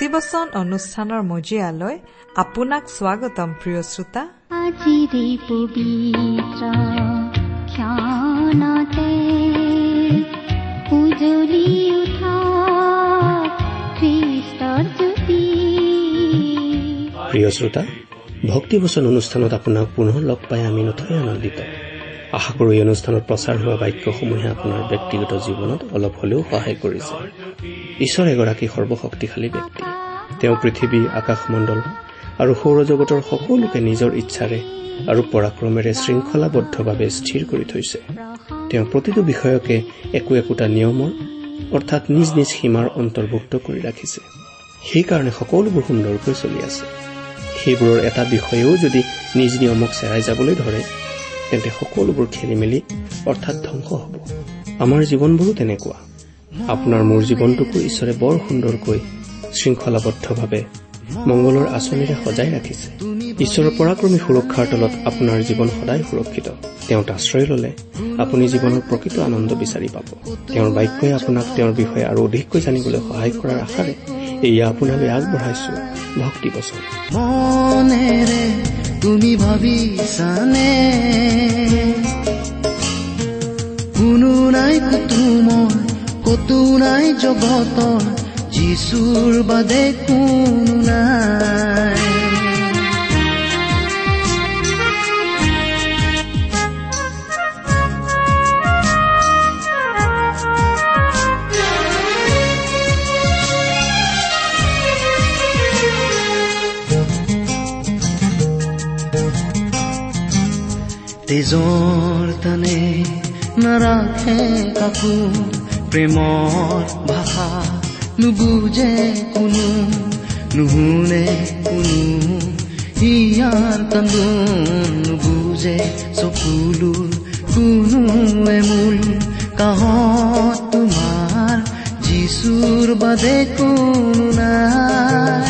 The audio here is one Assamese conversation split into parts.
ভক্তিবচন অনুষ্ঠানৰ মজিয়ালৈ আপোনাক স্বাগতম প্ৰিয় শ্ৰোতা। আজিৰে পবিত্ৰ ক্ষণতে উজলি উঠা খ্ৰীষ্টৰ জ্যোতি। প্ৰিয় শ্ৰোতা ভক্তিবচন অনুষ্ঠানত আপোনাক পুনৰ লগ পাই আমি নথৈ আনন্দিত। আশা কৰোঁ এই অনুষ্ঠানত প্ৰচাৰ হোৱা বাক্যসমূহে আপোনাৰ ব্যক্তিগত জীৱনত অলপ হলেও সহায় কৰিছে। ঈশ্বৰ এগৰাকী সৰ্বশক্তিশালী ব্যক্তি। তেওঁ পৃথিৱী আকাশমণ্ডল আৰু সৌৰজগতৰ সকলোকে নিজৰ ইচ্ছাৰে আৰু পৰাক্ৰমেৰে শৃংখলাবদ্ধভাৱে স্থিৰ কৰি থৈছে। তেওঁ প্ৰতিটো বিষয়কে একো একোটা নিয়মৰ অৰ্থাৎ নিজ নিজ সীমাৰ অন্তৰ্ভুক্ত কৰি ৰাখিছে। সেইকাৰণে সকলোবোৰ সুন্দৰকৈ চলি আছে। সেইবোৰৰ এটা বিষয়েও যদি নিজ নিয়মক চেৰাই যাবলৈ ধৰে তেন্তে সকলোবোৰ খেলি মেলি অৰ্থাৎ ধ্বংস হ'ব। আমাৰ জীৱনবোৰো তেনেকুৱা। আপোনাৰ মোৰ জীৱনটোকো ঈশ্বৰে বৰ সুন্দৰকৈ শৃংখলাবদ্ধভাৱে মংগলৰ আঁচনিৰে সজাই ৰাখিছে। ঈশ্বৰৰ পৰাক্ৰমী সুৰক্ষাৰ তলত আপোনাৰ জীৱন সদায় সুৰক্ষিত। তেওঁত আশ্ৰয় ললে আপুনি জীৱনৰ প্ৰকৃত আনন্দ বিচাৰি পাব। তেওঁৰ বাক্যই আপোনাক তেওঁৰ বিষয়ে আৰু অধিককৈ জানিবলৈ সহায় কৰাৰ আশাৰে এয়া আপোনালৈ আগবঢ়াইছো ভক্তি বচন। মনেৰে তুমি ভাবিছানে কোনো নাই কতো নাই জগতৰ যিচুৰ বাদে কোনো নাই তেজৰ তানে নাৰাখে কাকো প্ৰেমৰ ভাষা নুবুজে কোনো নুশুনে কোনো ইয়াৰ কান্দোন নুবুজে চকুলোৰ কোনোৱে মূল কাহত তোমাৰ যিচুৰ বাদে কোনো নাই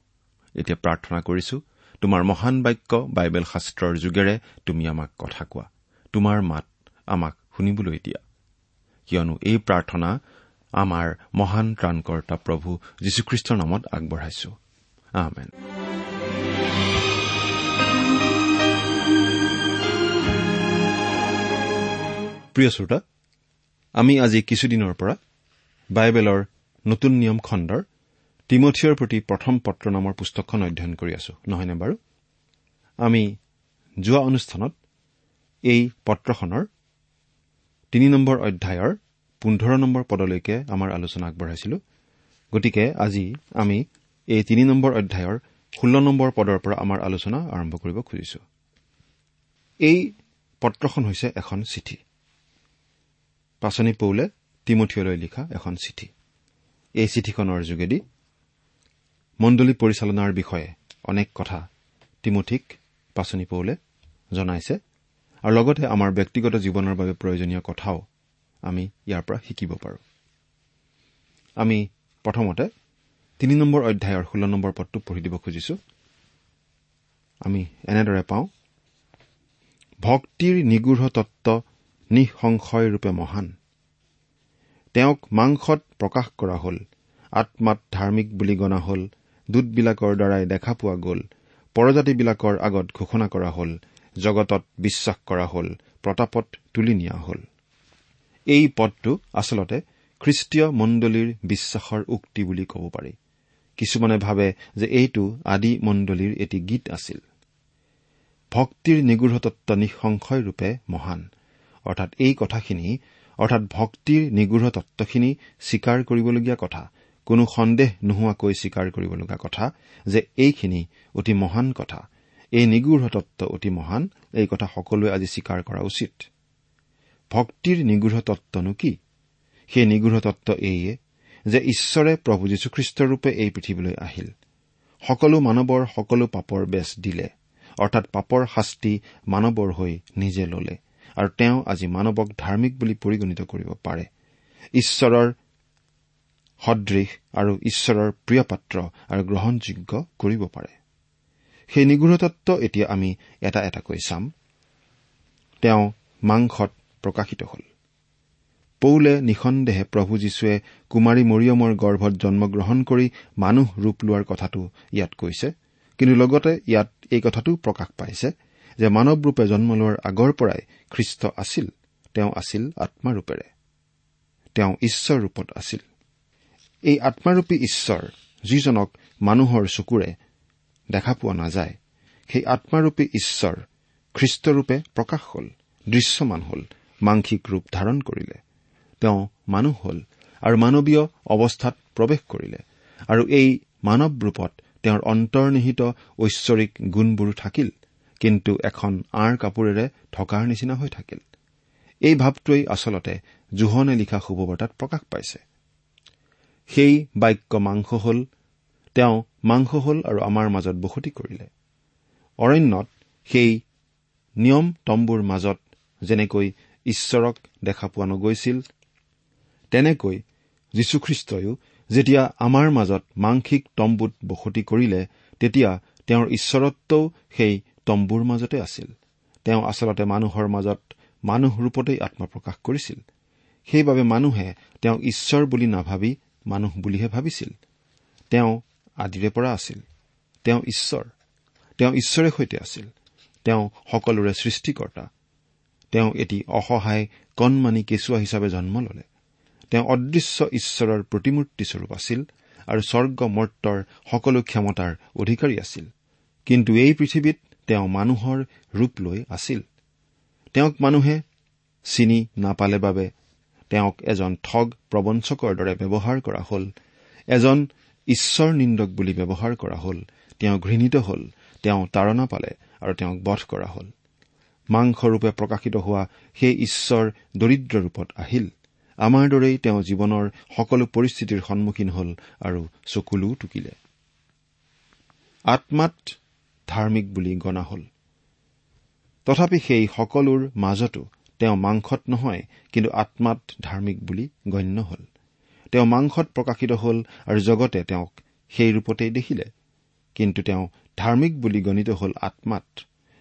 এতিয়া প্ৰাৰ্থনা কৰিছো তোমাৰ মহান বাক্য বাইবেল শাস্ত্ৰৰ যোগেৰে তুমি আমাক কথা কোৱা। তোমাৰ মাত আমাক শুনিবলৈ দিয়া। কিয়নো এই প্ৰাৰ্থনা আমাৰ মহান ত্ৰাণকৰ্তা প্ৰভু যীশুখ্ৰীষ্টৰ নামত আগবঢ়াইছো। আহমেন প্ৰিয় শ্ৰোতা আমি আজি কিছুদিনৰ পৰা বাইবেলৰ নতুন নিয়ম খণ্ডৰ তিমঠিয়ৰ প্ৰতি প্ৰথম পত্ৰ নামৰ পুস্তকখন অধ্যয়ন কৰি আছো নহয়নে বাৰু? আমি যোৱা অনুষ্ঠানত এই পত্ৰখনৰ তিনি নম্বৰ অধ্যায়ৰ পোন্ধৰ নম্বৰ পদলৈকে আমাৰ আলোচনা আগবঢ়াইছিলো। গতিকে আজি আমি এই তিনি নম্বৰ অধ্যায়ৰ ষোল্ল নম্বৰ পদৰ পৰা আমাৰ আলোচনা আৰম্ভ কৰিব খুজিছো। এই পত্ৰখন হৈছে এখন চিঠি। পাচনি পৌলে তিমঠিয়লৈ লিখা এখন চিঠি। এই চিঠিখনৰ যোগেদি মণ্ডলী পৰিচালনাৰ বিষয়ে অনেক কথা তিমঠিক পাচনি পৌলে জনাইছে আৰু লগতে আমাৰ ব্যক্তিগত জীৱনৰ বাবে প্ৰয়োজনীয় কথাও আমি ইয়াৰ পৰা শিকিব পাৰোঁ। আমি প্ৰথমতে তিনি নম্বৰ অধ্যায়ৰ ষোল্ল নম্বৰ পদটো পঢ়ি দিব খুজিছো। আমি এনেদৰে পাওঁ ভক্তিৰ নিগৃঢ় তত্ব নিঃসংশয়ৰূপে মহান। তেওঁক মাংসত প্ৰকাশ কৰা হল আত্মাত ধাৰ্মিক বুলি গনা হল দূতবিলাকৰ দ্বাৰাই দেখা পোৱা গ'ল। পৰজাতিবিলাকৰ আগত ঘোষণা কৰা হল। জগতত বিশ্বাস কৰা হল। প্ৰতাপত তুলি নিয়া হল। এই পদটো আচলতে খ্ৰীষ্টীয় মণ্ডলীৰ বিশ্বাসৰ উক্তি বুলি ক'ব পাৰি। কিছুমানে ভাবে যে এইটো আদি মণ্ডলীৰ এটি গীত আছিল। ভক্তিৰ নিগৃঢ়তত্ব নিঃসংশয়ৰূপে মহান। অৰ্থাৎ এই কথাখিনি অৰ্থাৎ ভক্তিৰ নিগৃঢ় তত্বখিনি স্বীকাৰ কৰিবলগীয়া কথা। কোনো সন্দেহ নোহোৱাকৈ স্বীকাৰ কৰিবলগা কথা যে এইখিনি অতি মহান কথা। এই নিগৃঢ় তত্ব অতি মহান এই কথা সকলোৱে আজি স্বীকাৰ কৰা উচিত। ভক্তিৰ নিগৃঢ় তত্বনো কি? সেই নিগৃঢ় তত্ব এইয়ে যে ঈশ্বৰে প্ৰভু যীশুখ্ৰীষ্টৰূপে এই পৃথিৱীলৈ আহিল। সকলো মানৱৰ সকলো পাপৰ বেচ দিলে অৰ্থাৎ পাপৰ শাস্তি মানৱৰ হৈ নিজে ললে আৰু তেওঁ আজি মানৱক ধাৰ্মিক বুলি পৰিগণিত কৰিব পাৰে। ঈশ্বৰৰ সদৃশ আৰু ঈশ্বৰৰ প্ৰিয় পাত্ৰ আৰু গ্ৰহণযোগ্য কৰিব পাৰে। সেই নিগৃঢ়তত্ব এতিয়া আমি এটা এটাকৈ চাম। তেওঁ মাংসত প্ৰকাশিত হল। পৌলে নিঃসন্দেহে প্ৰভু যীশুৱে কুমাৰী মৰিয়মৰ গৰ্ভত জন্মগ্ৰহণ কৰি মানুহ ৰূপ লোৱাৰ কথাটো ইয়াত কৈছে। কিন্তু লগতে ইয়াত এই কথাটো প্ৰকাশ পাইছে যে মানৱ ৰূপে জন্ম লোৱাৰ আগৰ পৰাই খ্ৰীষ্ট আছিল তেওঁ আছিল আত্মাৰূপেৰে। তেওঁ ঈশ্বৰ ৰূপত আছিল। এই আত্মাৰূপী ঈশ্বৰ যিজনক মানুহৰ চকুৰে দেখা পোৱা নাযায় সেই আত্মাৰূপী ঈশ্বৰ খ্ৰীষ্টৰূপে প্ৰকাশ হল দৃশ্যমান হল মাংসিক ৰূপ ধাৰণ কৰিলে। তেওঁ মানুহ হল আৰু মানৱীয় অৱস্থাত প্ৰৱেশ কৰিলে আৰু এই মানৱ ৰূপত তেওঁৰ অন্তৰ্নিহিত ঐশ্বৰিক গুণবোৰ থাকিল কিন্তু এখন আঁৰ কাপোৰেৰে থকাৰ নিচিনা হৈ থাকিল। এই ভাৱটোৱেই আচলতে জোহনে লিখা শুভবাৰ্তাত প্ৰকাশ পাইছে। সেই বাক্য মাংস হল তেওঁ মাংস হল আৰু আমাৰ মাজত বসতি কৰিলে। অৰণ্যত সেই নিয়ম তম্বুৰ মাজত যেনেকৈ ঈশ্বৰক দেখা পোৱা নগৈছিল তেনেকৈ যীশুখ্ৰীষ্টইও যেতিয়া আমাৰ মাজত মাংসিক তম্বুত বসতি কৰিলে তেতিয়া তেওঁৰ ঈশ্বৰত্বও সেই তম্বুৰ মাজতে আছিল। তেওঁ আচলতে মানুহৰ মাজত মানুহ ৰূপতেই আত্মপ্ৰকাশ কৰিছিল। সেইবাবে মানুহে তেওঁক ঈশ্বৰ বুলি নাভাবি মানুহ বুলিহে ভাবিছিল। তেওঁ আদিৰে পৰা আছিল। তেওঁ ঈশ্বৰ। তেওঁ ঈশ্বৰে সৈতে আছিল। তেওঁ সকলোৰে সৃষ্টিকৰ্তা। তেওঁ এটি অসহায় কণমানি কেঁচুৱা হিচাপে জন্ম ললে। তেওঁ অদৃশ্য ঈশ্বৰৰ প্ৰতিমূৰ্তিস্বৰূপ আছিল আৰু স্বৰ্গ মৰ্তৰ সকলো ক্ষমতাৰ অধিকাৰী আছিল। কিন্তু এই পৃথিৱীত তেওঁ মানুহৰ ৰূপ লৈ আছিল। তেওঁক মানুহে চিনি নাপালে বাবে তেওঁক এজন ঠগ প্ৰবঞ্চকৰ দৰে ব্যৱহাৰ কৰা হল। এজন ঈশ্বৰ নিন্দক বুলি ব্যৱহাৰ কৰা হল। তেওঁ ঘৃণিত হল। তেওঁ তাৰণা পালে আৰু তেওঁক বধ কৰা হল। মাংসৰূপে প্ৰকাশিত হোৱা সেই ঈশ্বৰ দৰিদ্ৰ ৰূপত আহিল। আমাৰ দৰেই তেওঁ জীৱনৰ সকলো পৰিস্থিতিৰ সন্মুখীন হল আৰু চকুলোও টুকিলে। আত্মাত ধাৰ্মিক বুলি গনা হল। তথাপি সেই সকলোৰ মাজতো তেওঁ মাংসত নহয় কিন্তু আত্মাত ধাৰ্মিক বুলি গণ্য হল। তেওঁ মাংসত প্ৰকাশিত হল আৰু জগতে তেওঁক সেই ৰূপতেই দেখিলে। কিন্তু তেওঁ ধাৰ্মিক বুলি গণিত হল আত্মাত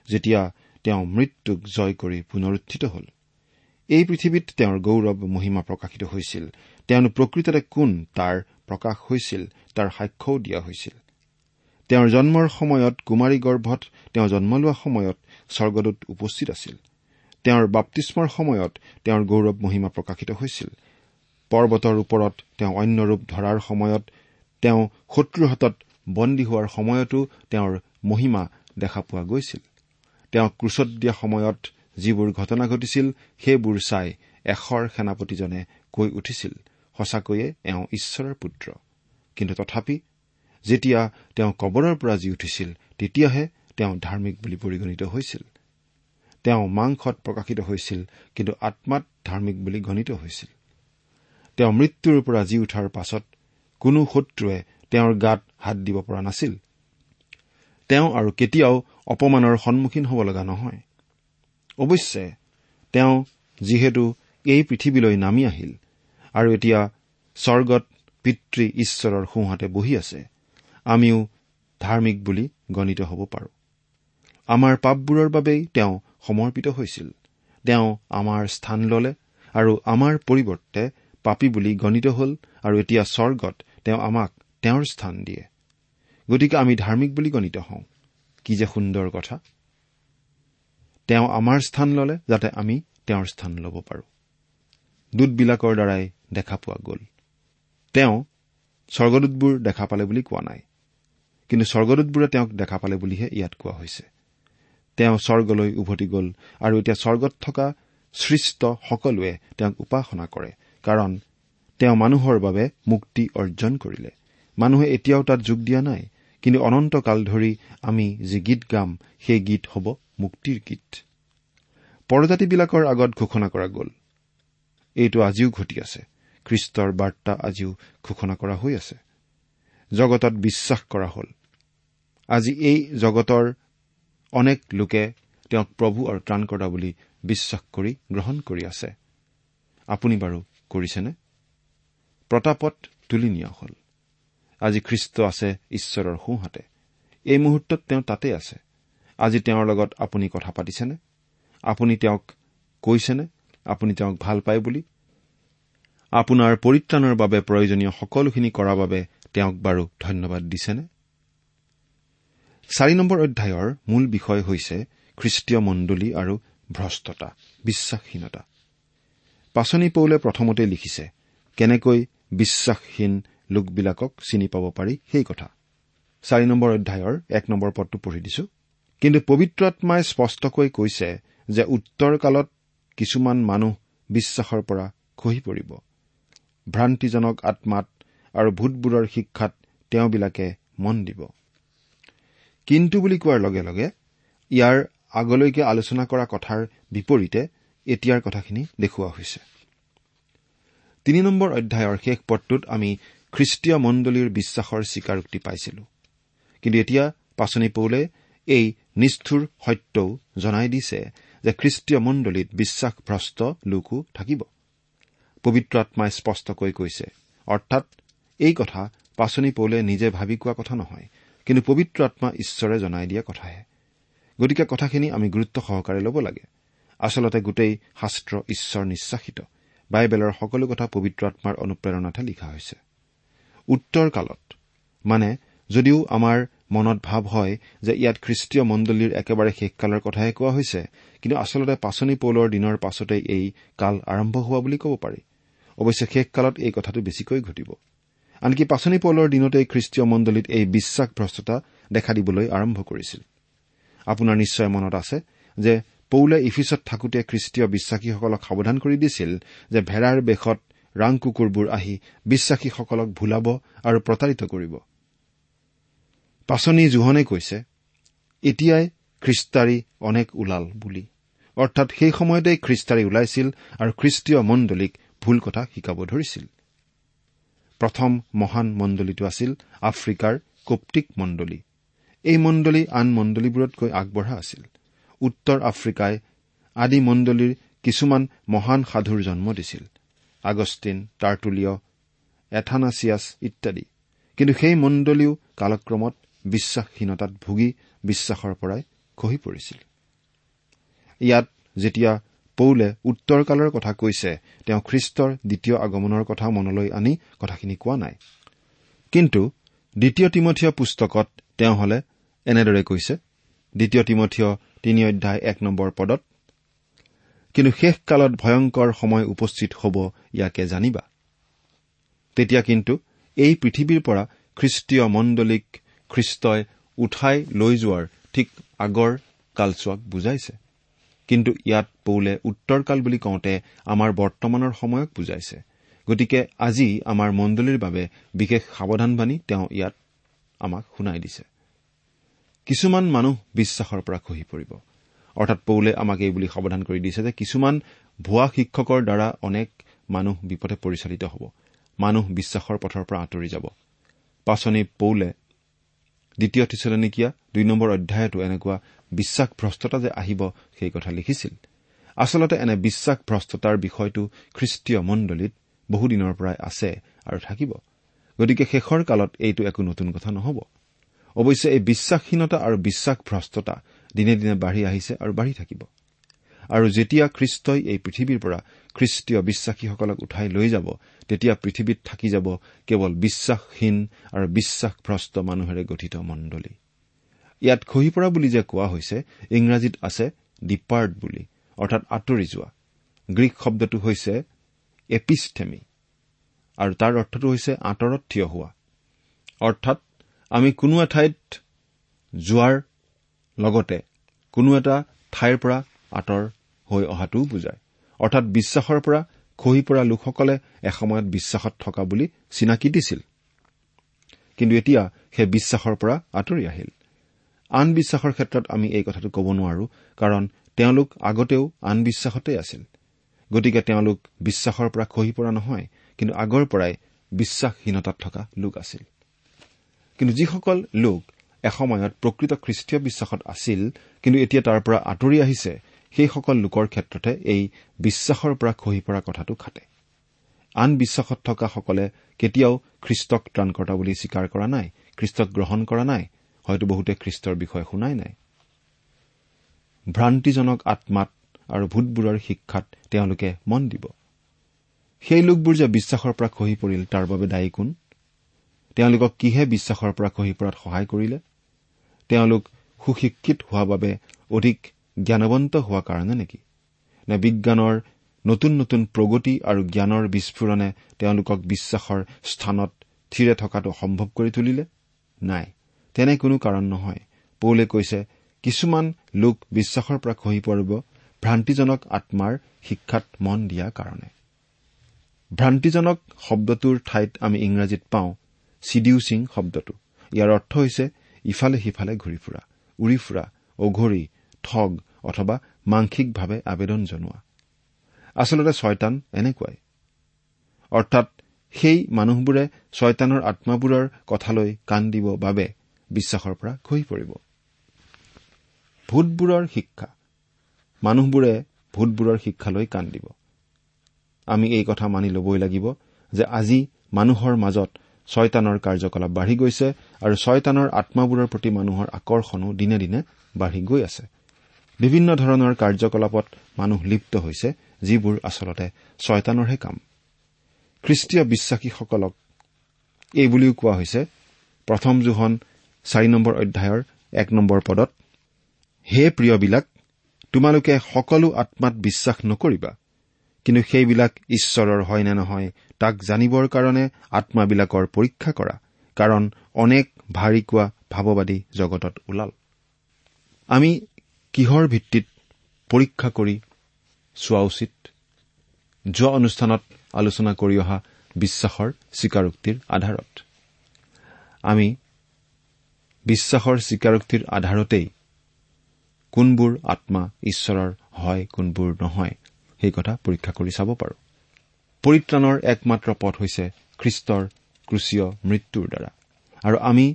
যেতিয়া তেওঁ মৃত্যুক জয় কৰি পুনৰুত্থিত হল। এই পৃথিৱীত তেওঁৰ গৌৰৱ মহিমা প্ৰকাশিত হৈছিল। তেওঁ প্ৰকৃততে কোন তাৰ প্ৰকাশ হৈছিল তাৰ সাক্ষ্যও দিয়া হৈছিল। তেওঁৰ জন্মৰ সময়ত কুমাৰী গৰ্ভত তেওঁ জন্ম লোৱা সময়ত স্বৰ্গদূত উপস্থিত আছিল। তেওঁৰ বাপ্তিস্মৰ সময়ত তেওঁৰ গৌৰৱ মহিমা প্ৰকাশিত হৈছিল। পৰ্বতৰ ওপৰত তেওঁ অন্য ৰূপ ধৰাৰ সময়ত তেওঁ শত্ৰুৰ হাতত বন্দী হোৱাৰ সময়তো তেওঁৰ মহিমা দেখা পোৱা গৈছিল। তেওঁক ক্ৰোচত দিয়া সময়ত যিবোৰ ঘটনা ঘটিছিল সেইবোৰ চাই এশৰ সেনাপতিজনে কৈ উঠিছিল সঁচাকৈয়ে এওঁ ঈশ্বৰৰ পুত্ৰ। কিন্তু তথাপি যেতিয়া তেওঁ কবৰৰ পৰা জি উঠিছিল তেতিয়াহে তেওঁ ধাৰ্মিক বুলি পৰিগণিত হৈছিল। তেওঁ মাংসত প্ৰকাশিত হৈছিল কিন্তু আত্মাত ধাৰ্মিক বুলি গণিত হৈছিল। তেওঁ মৃত্যুৰ পৰা জি উঠাৰ পাছত কোনো শত্ৰুৱে তেওঁৰ গাত হাত দিব পৰা নাছিল। তেওঁ আৰু কেতিয়াও অপমানৰ সন্মুখীন হ'ব লগা নহয়। অৱশ্যে তেওঁ যিহেতু এই পৃথিৱীলৈ নামি আহিল আৰু এতিয়া স্বৰ্গত পিতৃ ঈশ্বৰৰ সোঁহাতে বহি আছে আমিও ধাৰ্মিক বুলি গণিত হ'ব পাৰোঁ। আমাৰ পাপবোৰৰ বাবেই তেওঁ সমৰ্পিত হৈছিল। তেওঁ আমাৰ স্থান ললে আৰু আমাৰ পৰিৱৰ্তে পাপী বুলি গণিত হ'ল আৰু এতিয়া স্বৰ্গত তেওঁ আমাক তেওঁৰ স্থান দিয়ে। গতিকে আমি ধাৰ্মিক বুলি গণিত হওঁ। কি যে সুন্দৰ কথা। তেওঁ আমাৰ স্থান ললে যাতে আমি তেওঁৰ স্থান ল'ব পাৰোঁ। দূতবিলাকৰ দ্বাৰাই দেখা পোৱা গ'ল। তেওঁ স্বৰ্গদূতবোৰ দেখা পালে বুলি কোৱা নাই। কিন্তু স্বৰ্গদূতবোৰে তেওঁক দেখা পালে বুলিহে ইয়াত কোৱা হৈছে। তেওঁ স্বৰ্গলৈ উভতি গ'ল আৰু এতিয়া স্বৰ্গত থকা সৃষ্ট সকলোৱে তেওঁক উপাসনা কৰে কাৰণ তেওঁ মানুহৰ বাবে মুক্তি অৰ্জন কৰিলে। মানুহে এতিয়াও তাত যোগ দিয়া নাই কিন্তু অনন্তকাল ধৰি আমি যি গীত গাম সেই গীত হ'ব মুক্তিৰ গীত। পৰজাতিবিলাকৰ আগত ঘোষণা কৰা গ'ল। এইটো আজিও ঘটি আছে। খ্ৰীষ্টৰ বাৰ্তা আজিও ঘোষণা কৰা হৈ আছে। জগতত বিশ্বাস কৰা হ'ল। আজি এই জগতৰ অনেক লোকে তেওঁক প্ৰভু আৰু ত্ৰাণকৰ্তা বুলি বিশ্বাস কৰি গ্ৰহণ কৰি আছে। আপুনি বাৰু কৰিছেনে? প্ৰতাপত তুলি নিয়া হ'ল। আজি খ্ৰীষ্ট আছে ঈশ্বৰৰ সোঁহাতে। এই মুহূৰ্তত তেওঁ তাতে আছে। আজি তেওঁৰ লগত আপুনি কথা পাতিছেনে? আপুনি তেওঁক কৈছেনে? আপুনি তেওঁক ভাল পায় বুলি? আপোনাৰ পৰিত্ৰাণৰ বাবে প্ৰয়োজনীয় সকলোখিনি কৰাৰ বাবে তেওঁক বাৰু ধন্যবাদ দিছেনে? চাৰি নম্বৰ অধ্যায়ৰ মূল বিষয় হৈছে খ্ৰীষ্টীয় মণ্ডলী আৰু ভ্ৰষ্টতা বিশ্বাসহীনতা। পাচনি পৌলে প্ৰথমতে লিখিছে কেনেকৈ বিশ্বাসহীন লোকবিলাকক চিনি পাব পাৰি সেই কথা। চাৰি নম্বৰ অধ্যায়ৰ এক নম্বৰ পদটো পঢ়ি দিছো। কিন্তু পবিত্ৰ আত্মাই স্পষ্টকৈ কৈছে যে উত্তৰ কালত কিছুমান মানুহ বিশ্বাসৰ পৰা খহি পৰিব। ভ্ৰান্তিজনক আত্মাত আৰু ভূতবোৰৰ শিক্ষাত তেওঁবিলাকে মন দিব। কিন্তু বুলি কোৱাৰ লগে লগে ইয়াৰ আগলৈকে আলোচনা কৰা কথাৰ বিপৰীতে এতিয়াৰ কথাখিনি দেখুওৱা হৈছে। তিনি নম্বৰ অধ্যায়ৰ শেষ পদটোত আমি খ্ৰীষ্টীয় মণ্ডলীৰ বিশ্বাসৰ স্বীকাৰোক্তি পাইছিলো। কিন্তু এতিয়া পাচনি পৌলে এই নিষ্ঠুৰ সত্যও জনাই দিছে যে খ্ৰীষ্টীয় মণ্ডলীত বিশ্বাসভ্ৰষ্ট লোকো থাকিব। পবিত্ৰ আত্মাই স্পষ্টকৈ কৈছে অৰ্থাৎ এই কথা পাচনি পৌলে নিজে ভাবি কোৱা কথা নহয় কিন্তু পবিত্ৰ আত্মা ঈশ্বৰে জনাই দিয়া কথাহে। গতিকে কথাখিনি আমি গুৰুত্ব সহকাৰে ল'ব লাগে। আচলতে গোটেই শাস্ত্ৰ ঈশ্বৰ নিশ্বাসিত। বাইবেলৰ সকলো কথা পবিত্ৰ আত্মাৰ অনুপ্ৰেৰণাতহে লিখা হৈছে। উত্তৰ কালত মানে যদিও আমাৰ মনত ভাৱ হয় যে ইয়াত খ্ৰীষ্টীয় মণ্ডলীৰ একেবাৰে শেষকালৰ কথাহে কোৱা হৈছে কিন্তু আচলতে পাচনি পৌলৰ দিনৰ পাছতে এই কাল আৰম্ভ হোৱা বুলি ক'ব পাৰি। অৱশ্যে শেষকালত এই কথাটো বেছিকৈ ঘটিব। আনকি পাচনি পৌলৰ দিনতেই খ্ৰীষ্টীয় মণ্ডলীত এই বিশ্বাসভ্ৰষ্টতা দেখা দিবলৈ আৰম্ভ কৰিছিল। আপোনাৰ নিশ্চয় মনত আছে যে পৌলে ইফিচত থাকোতে খ্ৰীষ্টীয় বিশ্বাসীসকলক সাৱধান কৰি দিছিল যে ভেড়াৰ বেশত ৰাং কুকুৰবোৰ আহি বিশ্বাসীসকলক ভুলাব আৰু প্ৰতাৰিত কৰিব। পাচনি জোহনে কৈছে এতিয়াই খ্ৰীষ্টাৰী অনেক ওলাল বুলি। অৰ্থাৎ সেই সময়তেই খ্ৰীষ্টাৰী ওলাইছিল আৰু খ্ৰীষ্টীয় মণ্ডলীক ভুল কথা শিকাব ধৰিছিল। প্ৰথম মহান মণ্ডলীটো আছিল আফ্ৰিকাৰ কপ্তিক মণ্ডলী। এই মণ্ডলী আন মণ্ডলীবোৰতকৈ আগবঢ়া আছিল। উত্তৰ আফ্ৰিকাই আদি মণ্ডলীৰ কিছুমান মহান সাধুৰ জন্ম দিছিল। আগষ্টিন টাৰ্টুলিয় এথানাছিয়াছ ইত্যাদি। কিন্তু সেই মণ্ডলীও কালক্ৰমত বিশ্বাসহীনতাত ভুগি বিশ্বাসৰ পৰাই খহি পৰিছিল। ইয়াত যেতিয়া পৌলে উত্তৰ কালৰ কথা কৈছে। তেওঁ খ্ৰীষ্টৰ দ্বিতীয় আগমনৰ কথা মনলৈ আনি কথাখিনি কোৱা নাই। কিন্তু দ্বিতীয় তিমঠীয় পুস্তকত তেওঁ হলে এনেদৰে কৈছে। দ্বিতীয় তিমঠীয় তিনি অধ্যায় এক নম্বৰ পদত কিন্তু শেষকালত ভয়ংকৰ সময় উপস্থিত হ'ব ইয়াকে জানিবা। তেতিয়া কিন্তু এই পৃথিৱীৰ পৰা খ্ৰীষ্টীয় মণ্ডলীক খ্ৰীষ্টই উঠাই লৈ যোৱাৰ ঠিক আগৰ কালচোৱাক বুজাইছে। কিন্তু ইয়াত পৌলে উত্তৰকাল বুলি কওঁতে আমাৰ বৰ্তমানৰ সময়ক বুজাইছে। গতিকে আজি আমাৰ মণ্ডলীৰ বাবে বিশেষ সাৱধানবাণী তেওঁ ইয়াত আমাক শুনাই দিছে। কিছুমান মানুহ বিশ্বাসৰ পৰা খহি পৰিব। অৰ্থাৎ পৌলে আমাক এই বুলি সাৱধান কৰি দিছে যে কিছুমান ভুৱা শিক্ষকৰ দ্বাৰা অনেক মানুহ বিপথে পৰিচালিত হ'ব। মানুহ বিশ্বাসৰ পথৰ পৰা আঁতৰি যাব। পাচনি পৌলে দ্বিতীয় থিচলনিকীয়া দুই নম্বৰ অধ্যায়তো এনেকুৱা বিশ্বাসভ্ৰষ্টতা যে আহিব সেই কথা লিখিছিল। আচলতে এনে বিশ্বাসভ্ৰষ্টতাৰ বিষয়টো খ্ৰীষ্টীয় মণ্ডলীত বহুদিনৰ পৰাই আছে আৰু থাকিব। গতিকে শেষৰ কালত এইটো একো নতুন কথা নহ'ব। অৱশ্যে এই বিশ্বাসহীনতা আৰু বিশ্বাসভ্ৰষ্টতা দিনে দিনে বাঢ়ি আহিছে আৰু বাঢ়ি থাকিব। আৰু যেতিয়া খ্ৰীষ্টই এই পৃথিৱীৰ পৰা খ্ৰীষ্টীয় বিশ্বাসীসকলক উঠাই লৈ যাব তেতিয়া পৃথিৱীত থাকি যাব কেৱল বিশ্বাসহীন আৰু বিশ্বাসভ্ৰষ্ট মানুহেৰে গঠিত মণ্ডলী। ইয়াত খহি পৰা বুলি যে কোৱা হৈছে ইংৰাজীত আছে ডিপাৰ্ট বুলি অৰ্থাৎ আঁতৰি যোৱা। গ্ৰীক শব্দটো হৈছে এপিষ্টেমি আৰু তাৰ অৰ্থটো হৈছে আঁতৰত থিয় হোৱা। অৰ্থাৎ আমি কোনো এঠাইত যোৱাৰ লগতে কোনো এটা ঠাইৰ পৰা আঁতৰ হৈ অহাটোও বুজায়। অৰ্থাৎ বিশ্বাসৰ পৰা খহি পৰা লোকসকলে এসময়ত বিশ্বাসত থকা বুলি চিনাকি দিছিল। কিন্তু এতিয়া সেই বিশ্বাসৰ পৰা আঁতৰি আহিল। আন বিশ্বাসৰ ক্ষেত্ৰত আমি এই কথাটো ক'ব নোৱাৰো কাৰণ তেওঁলোক আগতেও আন বিশ্বাসতেই আছিল। গতিকে তেওঁলোক বিশ্বাসৰ পৰা খহি পৰা নহয় কিন্তু আগৰ পৰাই বিশ্বাসহীনতাত থকা লোক আছিল। কিন্তু যিসকল লোক এসময়ত প্ৰকৃত খ্ৰীষ্টীয় বিশ্বাসত আছিল কিন্তু এতিয়া তাৰ পৰা আঁতৰি আহিছে সেইসকল লোকৰ ক্ষেত্ৰতে এই বিশ্বাসৰ পৰা খহি পৰা কথাটো খাটে। আন বিশ্বাসত থকাসকলে কেতিয়াও খ্ৰীষ্টক ত্ৰাণকৰ্তা বুলি স্বীকাৰ কৰা নাই খ্ৰীষ্টক গ্ৰহণ কৰা নাই হয়তো বহুতে খ্ৰীষ্টৰ বিষয়ে শুনাই নাই। ভ্ৰান্তিজনক আত্মাত আৰু ভূতবোৰৰ শিক্ষাত তেওঁলোকে মন দিব। সেই লোকবোৰ যে বিশ্বাসৰ পৰা খহি পৰিল তাৰ বাবে দায়ী কোন? তেওঁলোকক কিহে বিশ্বাসৰ পৰা খহি পৰাত সহায় কৰিলে? তেওঁলোক সুশিক্ষিত হোৱা বাবে অধিক জ্ঞানৱন্ত হোৱা কাৰণে নেকি? নে বিজ্ঞানৰ নতুন নতুন প্ৰগতি আৰু জ্ঞানৰ বিস্ফোৰণে তেওঁলোকক বিশ্বাসৰ স্থানত থিৰে থকাটো সম্ভৱ কৰি তুলিলে? নাই। তেনে কোনো কাৰণ নহয়। পৌলে কৈছে কিছুমান লোক বিশ্বাসৰ পৰা খহি পৰিব ভ্ৰান্তিজনক আত্মাৰ শিক্ষাত মন দিয়া কাৰণে। ভ্ৰান্তিজনক শব্দটোৰ ঠাইত আমি ইংৰাজীত পাওঁ চিডিউচিং শব্দটো। ইয়াৰ অৰ্থ হৈছে ইফালে সিফালে ঘূৰি ফুৰা উৰি ফুৰা অঘৰি ঠগ অথবা মাংসিকভাৱে আবেদন জনোৱা। আচলতে ছয়তান এনেকুৱাই। অৰ্থাৎ সেই মানুহবোৰে ছয়তানৰ আত্মাবোৰৰ কথালৈ কাণ দিব বাবে বিশ্বাসৰ পৰা খহি পৰিব। ভূতবোৰৰ শিক্ষা। মানুহবোৰে ভূতবোৰৰ শিক্ষালৈ দিব। আমি এই কথা মানি ল'বই লাগিব যে আজি মানুহৰ মাজত ছয়তানৰ কাৰ্যকলাপ বাঢ়ি গৈছে আৰু ছয়তানৰ আত্মাবোৰৰ প্ৰতি মানুহৰ আকৰ্ষণো দিনে দিনে বাঢ়ি গৈ আছে। বিভিন্ন ধৰণৰ কাৰ্যকলাপত মানুহ লিপ্ত হৈছে যিবোৰ আচলতে ছয়তানৰহে কাম। খ্ৰীষ্টীয় বিশ্বাসীসকলক এই বুলিও কোৱা হৈছে প্ৰথম জোহন চাৰি নম্বৰ অধ্যায়ৰ এক নম্বৰ পদত হে প্ৰিয়বিলাক তোমালোকে সকলো আত্মাত বিশ্বাস নকৰিবা। কিন্তু সেইবিলাক ঈশ্বৰৰ হয় নে নহয় তাক জানিবৰ কাৰণে আত্মাবিলাকৰ পৰীক্ষা কৰা কাৰণ অনেক ভাৰী কোৱা ভাৱবাদী জগতত ওলাল। আমি কিহৰ ভিত্তিত পৰীক্ষা কৰি চোৱা উচিত? যোৱা অনুষ্ঠানত আলোচনা কৰি অহা বিশ্বাসৰ স্বীকাৰোক্তিৰ আধাৰত। আমি বিশ্বাসৰ স্বীকাৰোক্তিৰ আধাৰতেই কোনবোৰ আত্মা ঈশ্বৰৰ হয় কোনবোৰ নহয় সেই কথা পৰীক্ষা কৰি চাব পাৰো। পৰিত্ৰাণৰ একমাত্ৰ পথ হৈছে খ্ৰীষ্টৰ ক্ৰুচীয় মৃত্যুৰ দ্বাৰা। আৰু আমি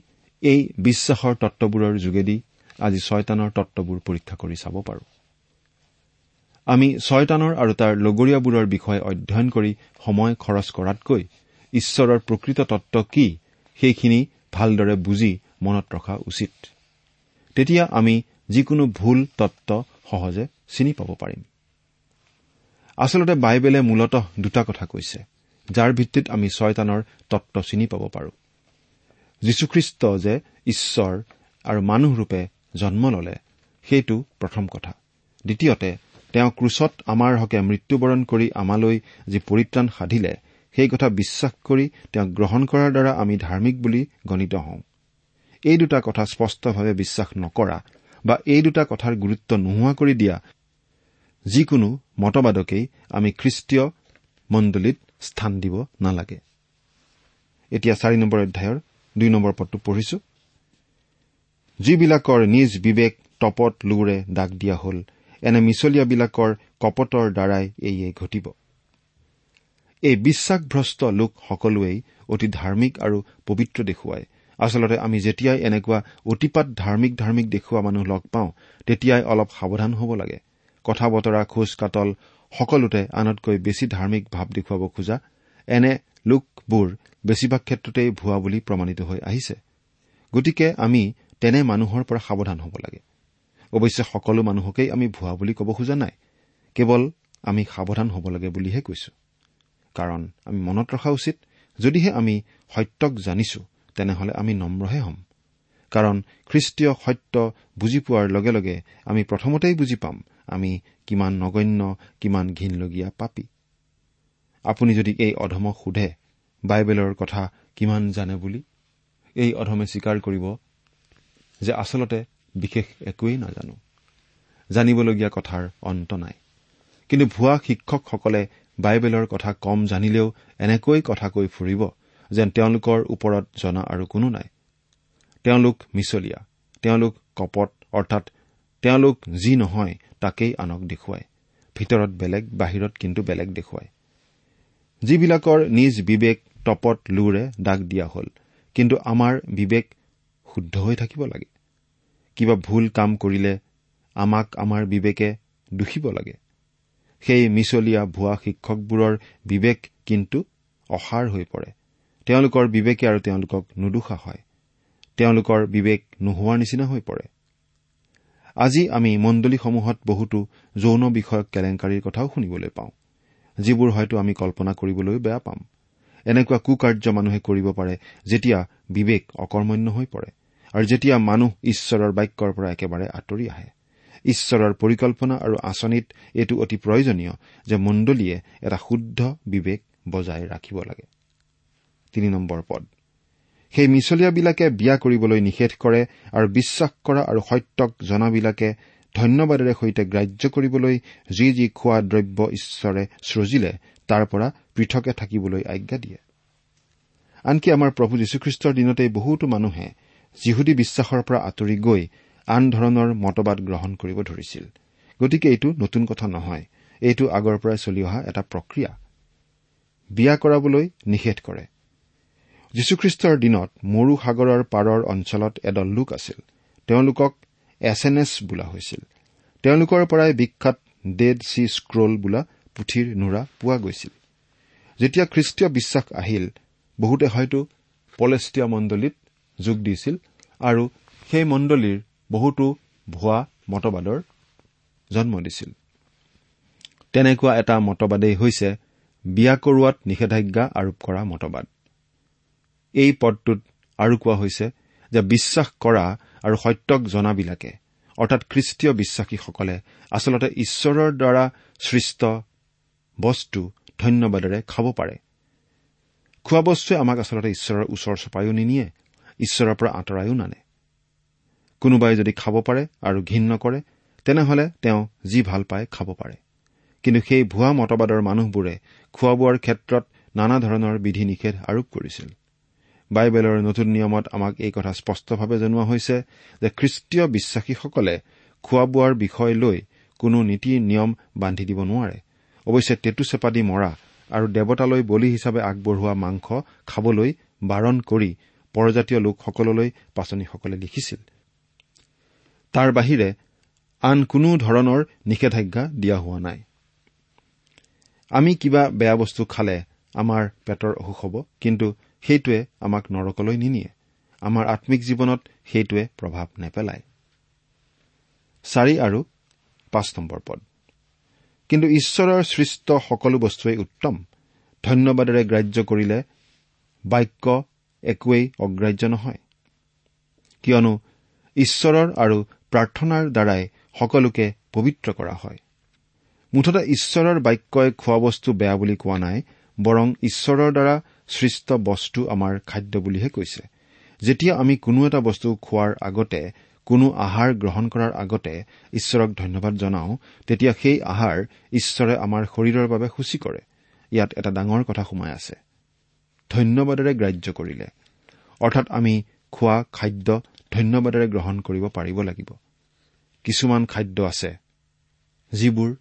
এই বিশ্বাসৰ তত্ববোৰৰ যোগেদি আজি ছয়তানৰ তত্ববোৰ পৰীক্ষা কৰি চাব পাৰো। আমি ছয়তানৰ আৰু তাৰ লগৰীয়াবোৰৰ বিষয়ে অধ্যয়ন কৰি সময় খৰচ কৰাতকৈ ঈশ্বৰৰ প্ৰকৃত তত্ব কি সেইখিনি ভালদৰে বুজি মনত ৰখা উচিত। তেতিয়া আমি যিকোনো ভুল তত্ব সহজে চিনি পাব পাৰিম। আচলতে বাইবেলে মূলতঃ দুটা কথা কৈছে যাৰ ভিত্তিত আমি ছয়তানৰ তত্ব চিনি পাব পাৰো। যীশুখ্ৰীষ্ট যে ঈশ্বৰ আৰু মানুহৰূপে জন্ম ললে সেইটো প্ৰথম কথা। দ্বিতীয়তে তেওঁ ক্ৰুচত আমাৰ হকে মৃত্যুবৰণ কৰি আমালৈ যি পৰিত্ৰাণ সাধিলে সেই কথা বিশ্বাস কৰি তেওঁক গ্ৰহণ কৰাৰ দ্বাৰা আমি ধাৰ্মিক বুলি গণিত হওঁ। এই দুটা কথা স্পষ্টভাৱে বিশ্বাস নকৰা বা এই দুটা কথাৰ গুৰুত্ব নোহোৱা কৰি দিয়া যিকোনো মতবাদকেই আমি খ্ৰীষ্টীয় মণ্ডলীত স্থান দিব নালাগে। এতিয়া চাৰি নম্বৰ অধ্যায়ৰ দুই নম্বৰ পদটো পঢ়িছো। যিবিলাকৰ নিজ বিবেক টপত লোৰে দাগ দিয়া হল এনে মিছলীয়াবিলাকৰ কপটৰ দ্বাৰাই এইয়ে ঘটিব। এই বিশ্বাসভ্ৰষ্ট লোক সকলোৱেই অতি ধাৰ্মিক আৰু পবিত্ৰ দেখুৱায়। আচলতে আমি যেতিয়াই এনেকুৱা অতিপাত ধাৰ্মিক ধাৰ্মিক দেখুওৱা মানুহ লগ পাওঁ তেতিয়াই অলপ সাৱধান হ'ব লাগে। কথা বতৰা খোজ কাটল সকলোতে আনতকৈ বেছি ধাৰ্মিক ভাৱ দেখুৱাব খোজা এনে লোকবোৰ বেছিভাগ ক্ষেত্ৰতেই ভুৱা বুলি প্ৰমাণিত হৈ আহিছে। গতিকে আমি তেনে মানুহৰ পৰা সাৱধান হ'ব লাগে। অৱশ্যে সকলো মানুহকেই আমি ভুৱা বুলি ক'ব খোজা নাই। কেৱল আমি সাৱধান হ'ব লাগে বুলিহে কৈছো। কাৰণ আমি মনত ৰখা উচিত যদিহে আমি সত্যক জানিছো। তেনেহলে আমি নম্ৰহে হ'ম। কাৰণ খ্ৰীষ্টীয় সত্য বুজি পোৱাৰ লগে লগে আমি প্ৰথমতেই বুজি পাম আমি কিমান নগণ্য কিমান ঘীনলগীয়া পাপী। আপুনি যদি এই অধমক সোধে বাইবেলৰ কথা কিমান জানে বুলি? এই অধমে স্বীকাৰ কৰিব যে আচলতে বিশেষ একোৱেই নাজানো। জানিবলগীয়া কথাৰ অন্ত নাই। কিন্তু ভুৱা শিক্ষকসকলে বাইবেলৰ কথা কম জানিলেও এনেকৈ কথা কৈ ফুৰিব। যেন তেওঁলোকৰ ওপৰত জনা আৰু কোনো নাই। তেওঁলোক মিছলীয়া তেওঁলোক কপট অৰ্থাৎ তেওঁলোক যি নহয় তাকেই আনক দেখুৱায়। ভিতৰত বেলেগ বাহিৰত কিন্তু বেলেগ দেখুৱায়। যিবিলাকৰ নিজ বিবেক টপত লোৰে দাগ দিয়া হল কিন্তু আমাৰ বিবেক শুদ্ধ হৈ থাকিব লাগে। কিবা ভুল কাম কৰিলে আমাক আমাৰ বিবেকে দুখিব লাগে। সেই মিছলীয়া ভুৱা শিক্ষকবোৰৰ বিবেক কিন্তু অসাৰ হৈ পৰে। তেওঁলোকৰ বিবেকে আৰু তেওঁলোকক নুদোষা হয়। তেওঁলোকৰ বিবেক নোহোৱাৰ নিচিনা হৈ পৰে। আজি আমি মণ্ডলীসমূহত বহুতো যৌন বিষয়ক কেলেংকাৰীৰ কথাও শুনিবলৈ পাওঁ যিবোৰ হয়তো আমি কল্পনা কৰিবলৈ বেয়া পাম। এনেকুৱা কুকাৰ্য মানুহে কৰিব পাৰে যেতিয়া বিবেক অকৰ্মণ্য হৈ পৰে আৰু যেতিয়া মানুহ ঈশ্বৰৰ বাক্যৰ পৰা একেবাৰে আঁতৰি আহে। ঈশ্বৰৰ পৰিকল্পনা আৰু আঁচনিত এইটো অতি প্ৰয়োজনীয় যে মণ্ডলীয়ে এটা শুদ্ধ বিবেক বজাই ৰাখিব লাগে। তিনি নম্বৰ পদ। সেই মিছলীয়াবিলাকে বিয়া কৰিবলৈ নিষেধ কৰে আৰু বিশ্বাস কৰা আৰু সত্যক জনাবিলাকে ধন্যবাদেৰে সৈতে গ্ৰাহ্য কৰিবলৈ যি যি খোৱা দ্ৰব্য ঈশ্বৰে সৃজিলে তাৰ পৰা পৃথকে থাকিবলৈ আজ্ঞা দিয়ে। আনকি আমাৰ প্ৰভু যীশুখ্ৰীষ্টৰ দিনতেই বহুতো মানুহে যিহুদী বিশ্বাসৰ পৰা আঁতৰি গৈ আন ধৰণৰ মতবাদ গ্ৰহণ কৰিব ধৰিছিল। গতিকে এইটো নতুন কথা নহয়। এইটো আগৰ পৰাই চলি অহা এটা প্ৰক্ৰিয়া। বিয়া কৰাবলৈ নিষেধ কৰে। যীশুখ্ৰীষ্টৰ দিনত মৰু সাগৰৰ পাৰৰ অঞ্চলত এদল লোক আছিল। তেওঁলোকক এছ এন এছ বোলা হৈছিল। তেওঁলোকৰ পৰাই বিখ্যাত ডেড চি স্ক্ৰল বোলা পুথিৰ নোৰা পোৱা গৈছিল। যেতিয়া খ্ৰীষ্টীয় বিশ্বাস আহিল বহুতে হয়তো পলেষ্টীয়া মণ্ডলীত যোগ দিছিল আৰু সেই মণ্ডলীৰ বহুতো ভুৱা মতবাদৰ জন্ম দিছিল। তেনেকুৱা এটা মতবাদেই হৈছে বিয়া কৰোৱাত নিষেধাজ্ঞা আৰোপ কৰা মতবাদ। এই পদটোত আৰু কোৱা হৈছে যে বিশ্বাস কৰা আৰু সত্যক জনাবিলাকে অৰ্থাৎ খ্ৰীষ্টীয় বিশ্বাসীসকলে আচলতে ঈশ্বৰৰ দ্বাৰা সৃষ্ট বস্তু ধন্যবাদেৰে খাব পাৰে। খোৱা বস্তুৱে আমাক আচলতে ঈশ্বৰৰ ওচৰ চপায়ো নিনিয়ে ঈশ্বৰৰ পৰা আঁতৰায়ো নানে। কোনোবাই যদি খাব পাৰে আৰু ঘীন নকৰে তেনেহলে তেওঁ যি ভাল পায় খাব পাৰে। কিন্তু সেই ভুৱা মতবাদৰ মানুহবোৰে খোৱা বোৱাৰ ক্ষেত্ৰত নানা ধৰণৰ বিধি নিষেধ আৰোপ কৰিছিল। বাইবেলৰ নতুন নিয়মত আমাক এই কথা স্পষ্টভাৱে জনোৱা হৈছে যে খ্ৰীষ্টীয় বিশ্বাসীসকলে খোৱা বোৱাৰ বিষয় লৈ কোনো নীতি নিয়ম বান্ধি দিব নোৱাৰে। অৱশ্যে টেটু চেপা দি মৰা আৰু দেৱতালৈ বলি হিচাপে আগবঢ়োৱা মাংস খাবলৈ বাৰণ কৰি পৰজাতীয় লোকসকললৈ পাচনীসকলে লিখিছিল। তাৰ বাহিৰে আন কোনো ধৰণৰ নিষেধাজ্ঞা দিয়া হোৱা নাই। আমি কিবা বেয়া বস্তু খালে আমাৰ পেটৰ অসুখ হ'ব কিন্তু সেইটোৱে আমাক নৰকলৈ নিনিয়ে। আমাৰ আম্মিক জীৱনত সেইটোৱে প্ৰভাৱ নেপেলায়। চাৰি আৰু পাঁচ নম্বৰ পদ। কিন্তু ঈশ্বৰৰ সৃষ্ট সকলো বস্তুৱেই উত্তম। ধন্যবাদেৰে গ্ৰাহ্য কৰিলে বাক্য একোৱেই অগ্ৰাহ্য নহয়। কিয়নো ঈশ্বৰৰ আৰু প্ৰাৰ্থনাৰ দ্বাৰাই সকলোকে পবিত্ৰ কৰা হয়। মুঠতে ঈশ্বৰৰ বাক্যই খোৱা বস্তু বেয়া বুলি কোৱা নাই বৰং ঈশ্বৰৰ দ্বাৰা সৃষ্ট বস্তু আমাৰ খাদ্য বুলিহে কৈছে। যেতিয়া আমি কোনো এটা বস্তু খোৱাৰ আগতে কোনো আহাৰ গ্ৰহণ কৰাৰ আগতে ঈশ্বৰক ধন্যবাদ জনাওঁ তেতিয়া সেই আহাৰ ঈশ্বৰে আমাৰ শৰীৰৰ বাবে সূচী কৰে। ইয়াত এটা ডাঙৰ কথা সোমাই আছে। ধন্যবাদেৰে গ্ৰাহ্য কৰিলে। অৰ্থাৎ আমি খোৱা খাদ্য ধন্যবাদেৰে গ্ৰহণ কৰিব পাৰিব লাগিব। কিছুমান খাদ্য আছে যিবোৰ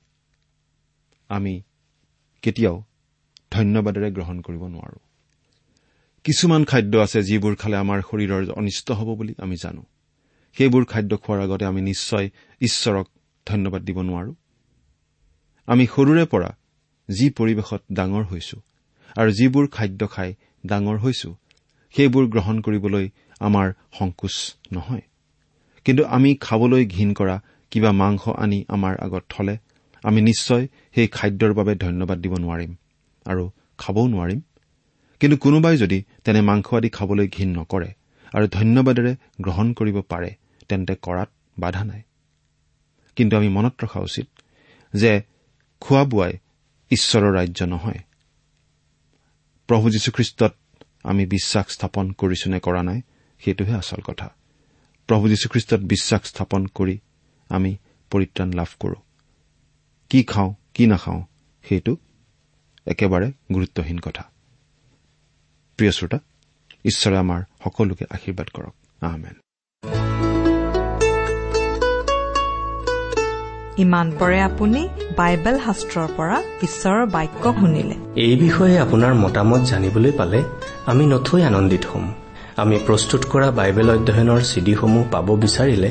আমি কেতিয়াও ধন্যবাদেৰে গ্ৰহণ কৰিব নোৱাৰো। কিছুমান খাদ্য আছে যিবোৰ খালে আমাৰ শৰীৰৰ অনিষ্ট হ'ব বুলি আমি জানো। সেইবোৰ খাদ্য খোৱাৰ আগতে আমি নিশ্চয় ঈশ্বৰক ধন্যবাদ দিব নোৱাৰো। আমি সৰুৰে পৰা যি পৰিৱেশত ডাঙৰ হৈছো আৰু যিবোৰ খাদ্য খাই ডাঙৰ হৈছো সেইবোৰ গ্ৰহণ কৰিবলৈ আমাৰ সংকোচ নহয়। কিন্তু আমি খাবলৈ ঘীন কৰা কিবা মাংস আনি আমাৰ আগত থলে আমি নিশ্চয় সেই খাদ্যৰ বাবে ধন্যবাদ দিব নোৱাৰিম। আৰু খাবও নোৱাৰিম। কিন্তু কোনোবাই যদি তেনে মাংস আদি খাবলৈ ঘীন নকৰে আৰু ধন্যবাদেৰে গ্ৰহণ কৰিব পাৰে তেন্তে কৰাত বাধা নাই। কিন্তু আমি মনত ৰখা উচিত যে খোৱা বোৱাই ঈশ্বৰৰ ৰাজ্য নহয়। প্ৰভু যীশুখ্ৰীষ্টত আমি বিশ্বাস স্থাপন কৰিছো নে কৰা নাই সেইটোহে আচল কথা। প্ৰভু যীশুখ্ৰীষ্টত বিশ্বাস স্থাপন কৰি আমি পৰিত্ৰাণ লাভ কৰো। কি খাওঁ কি নাখাওঁ সেইটো একেবাৰে গুৰুত্বহীন কথা। প্ৰিয় শ্ৰোতা ঈশ্বৰে আমাৰ সকলোকে আশীৰ্বাদ কৰক। আহমেন ইমান পৰে আপুনি বাইবেল শাস্ত্ৰৰ পৰা ঈশ্বৰৰ বাক্য শুনিলে। এই বিষয়ে আপোনাৰ মতামত জানিবলৈ পালে আমি নথৈ আনন্দিত হ'ম। আমি প্ৰস্তুত কৰা বাইবেল অধ্যয়নৰ চিডিসমূহ পাব বিচাৰিলে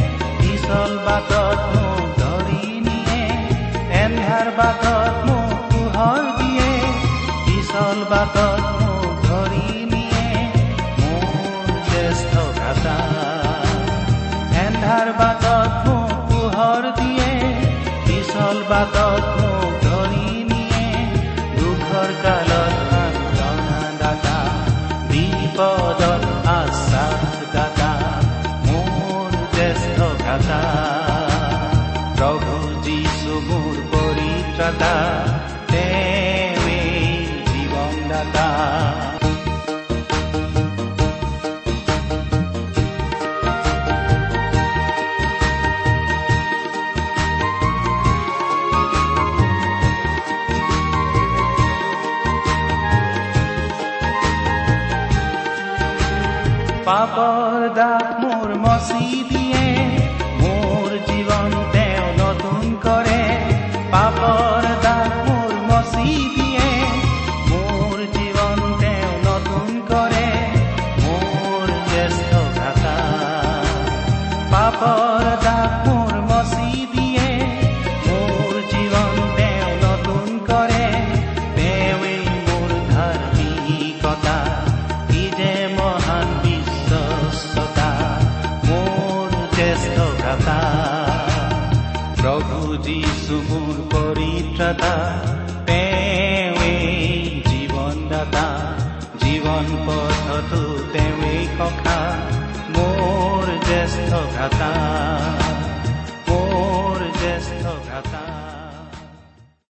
পিছল বাটত মোক ধৰি নিয়ে এন্ধাৰ বাটত মোক পোহৰ দিয়ে পিছল বাটত মোক ধৰি নিয়ে মোৰ জ্যেষ্ঠ ভাতা এন্ধাৰ বাটত মোক পোহৰ দিয়ে পিছল বাটত মোক পাপৰ দাগ মোৰ মচি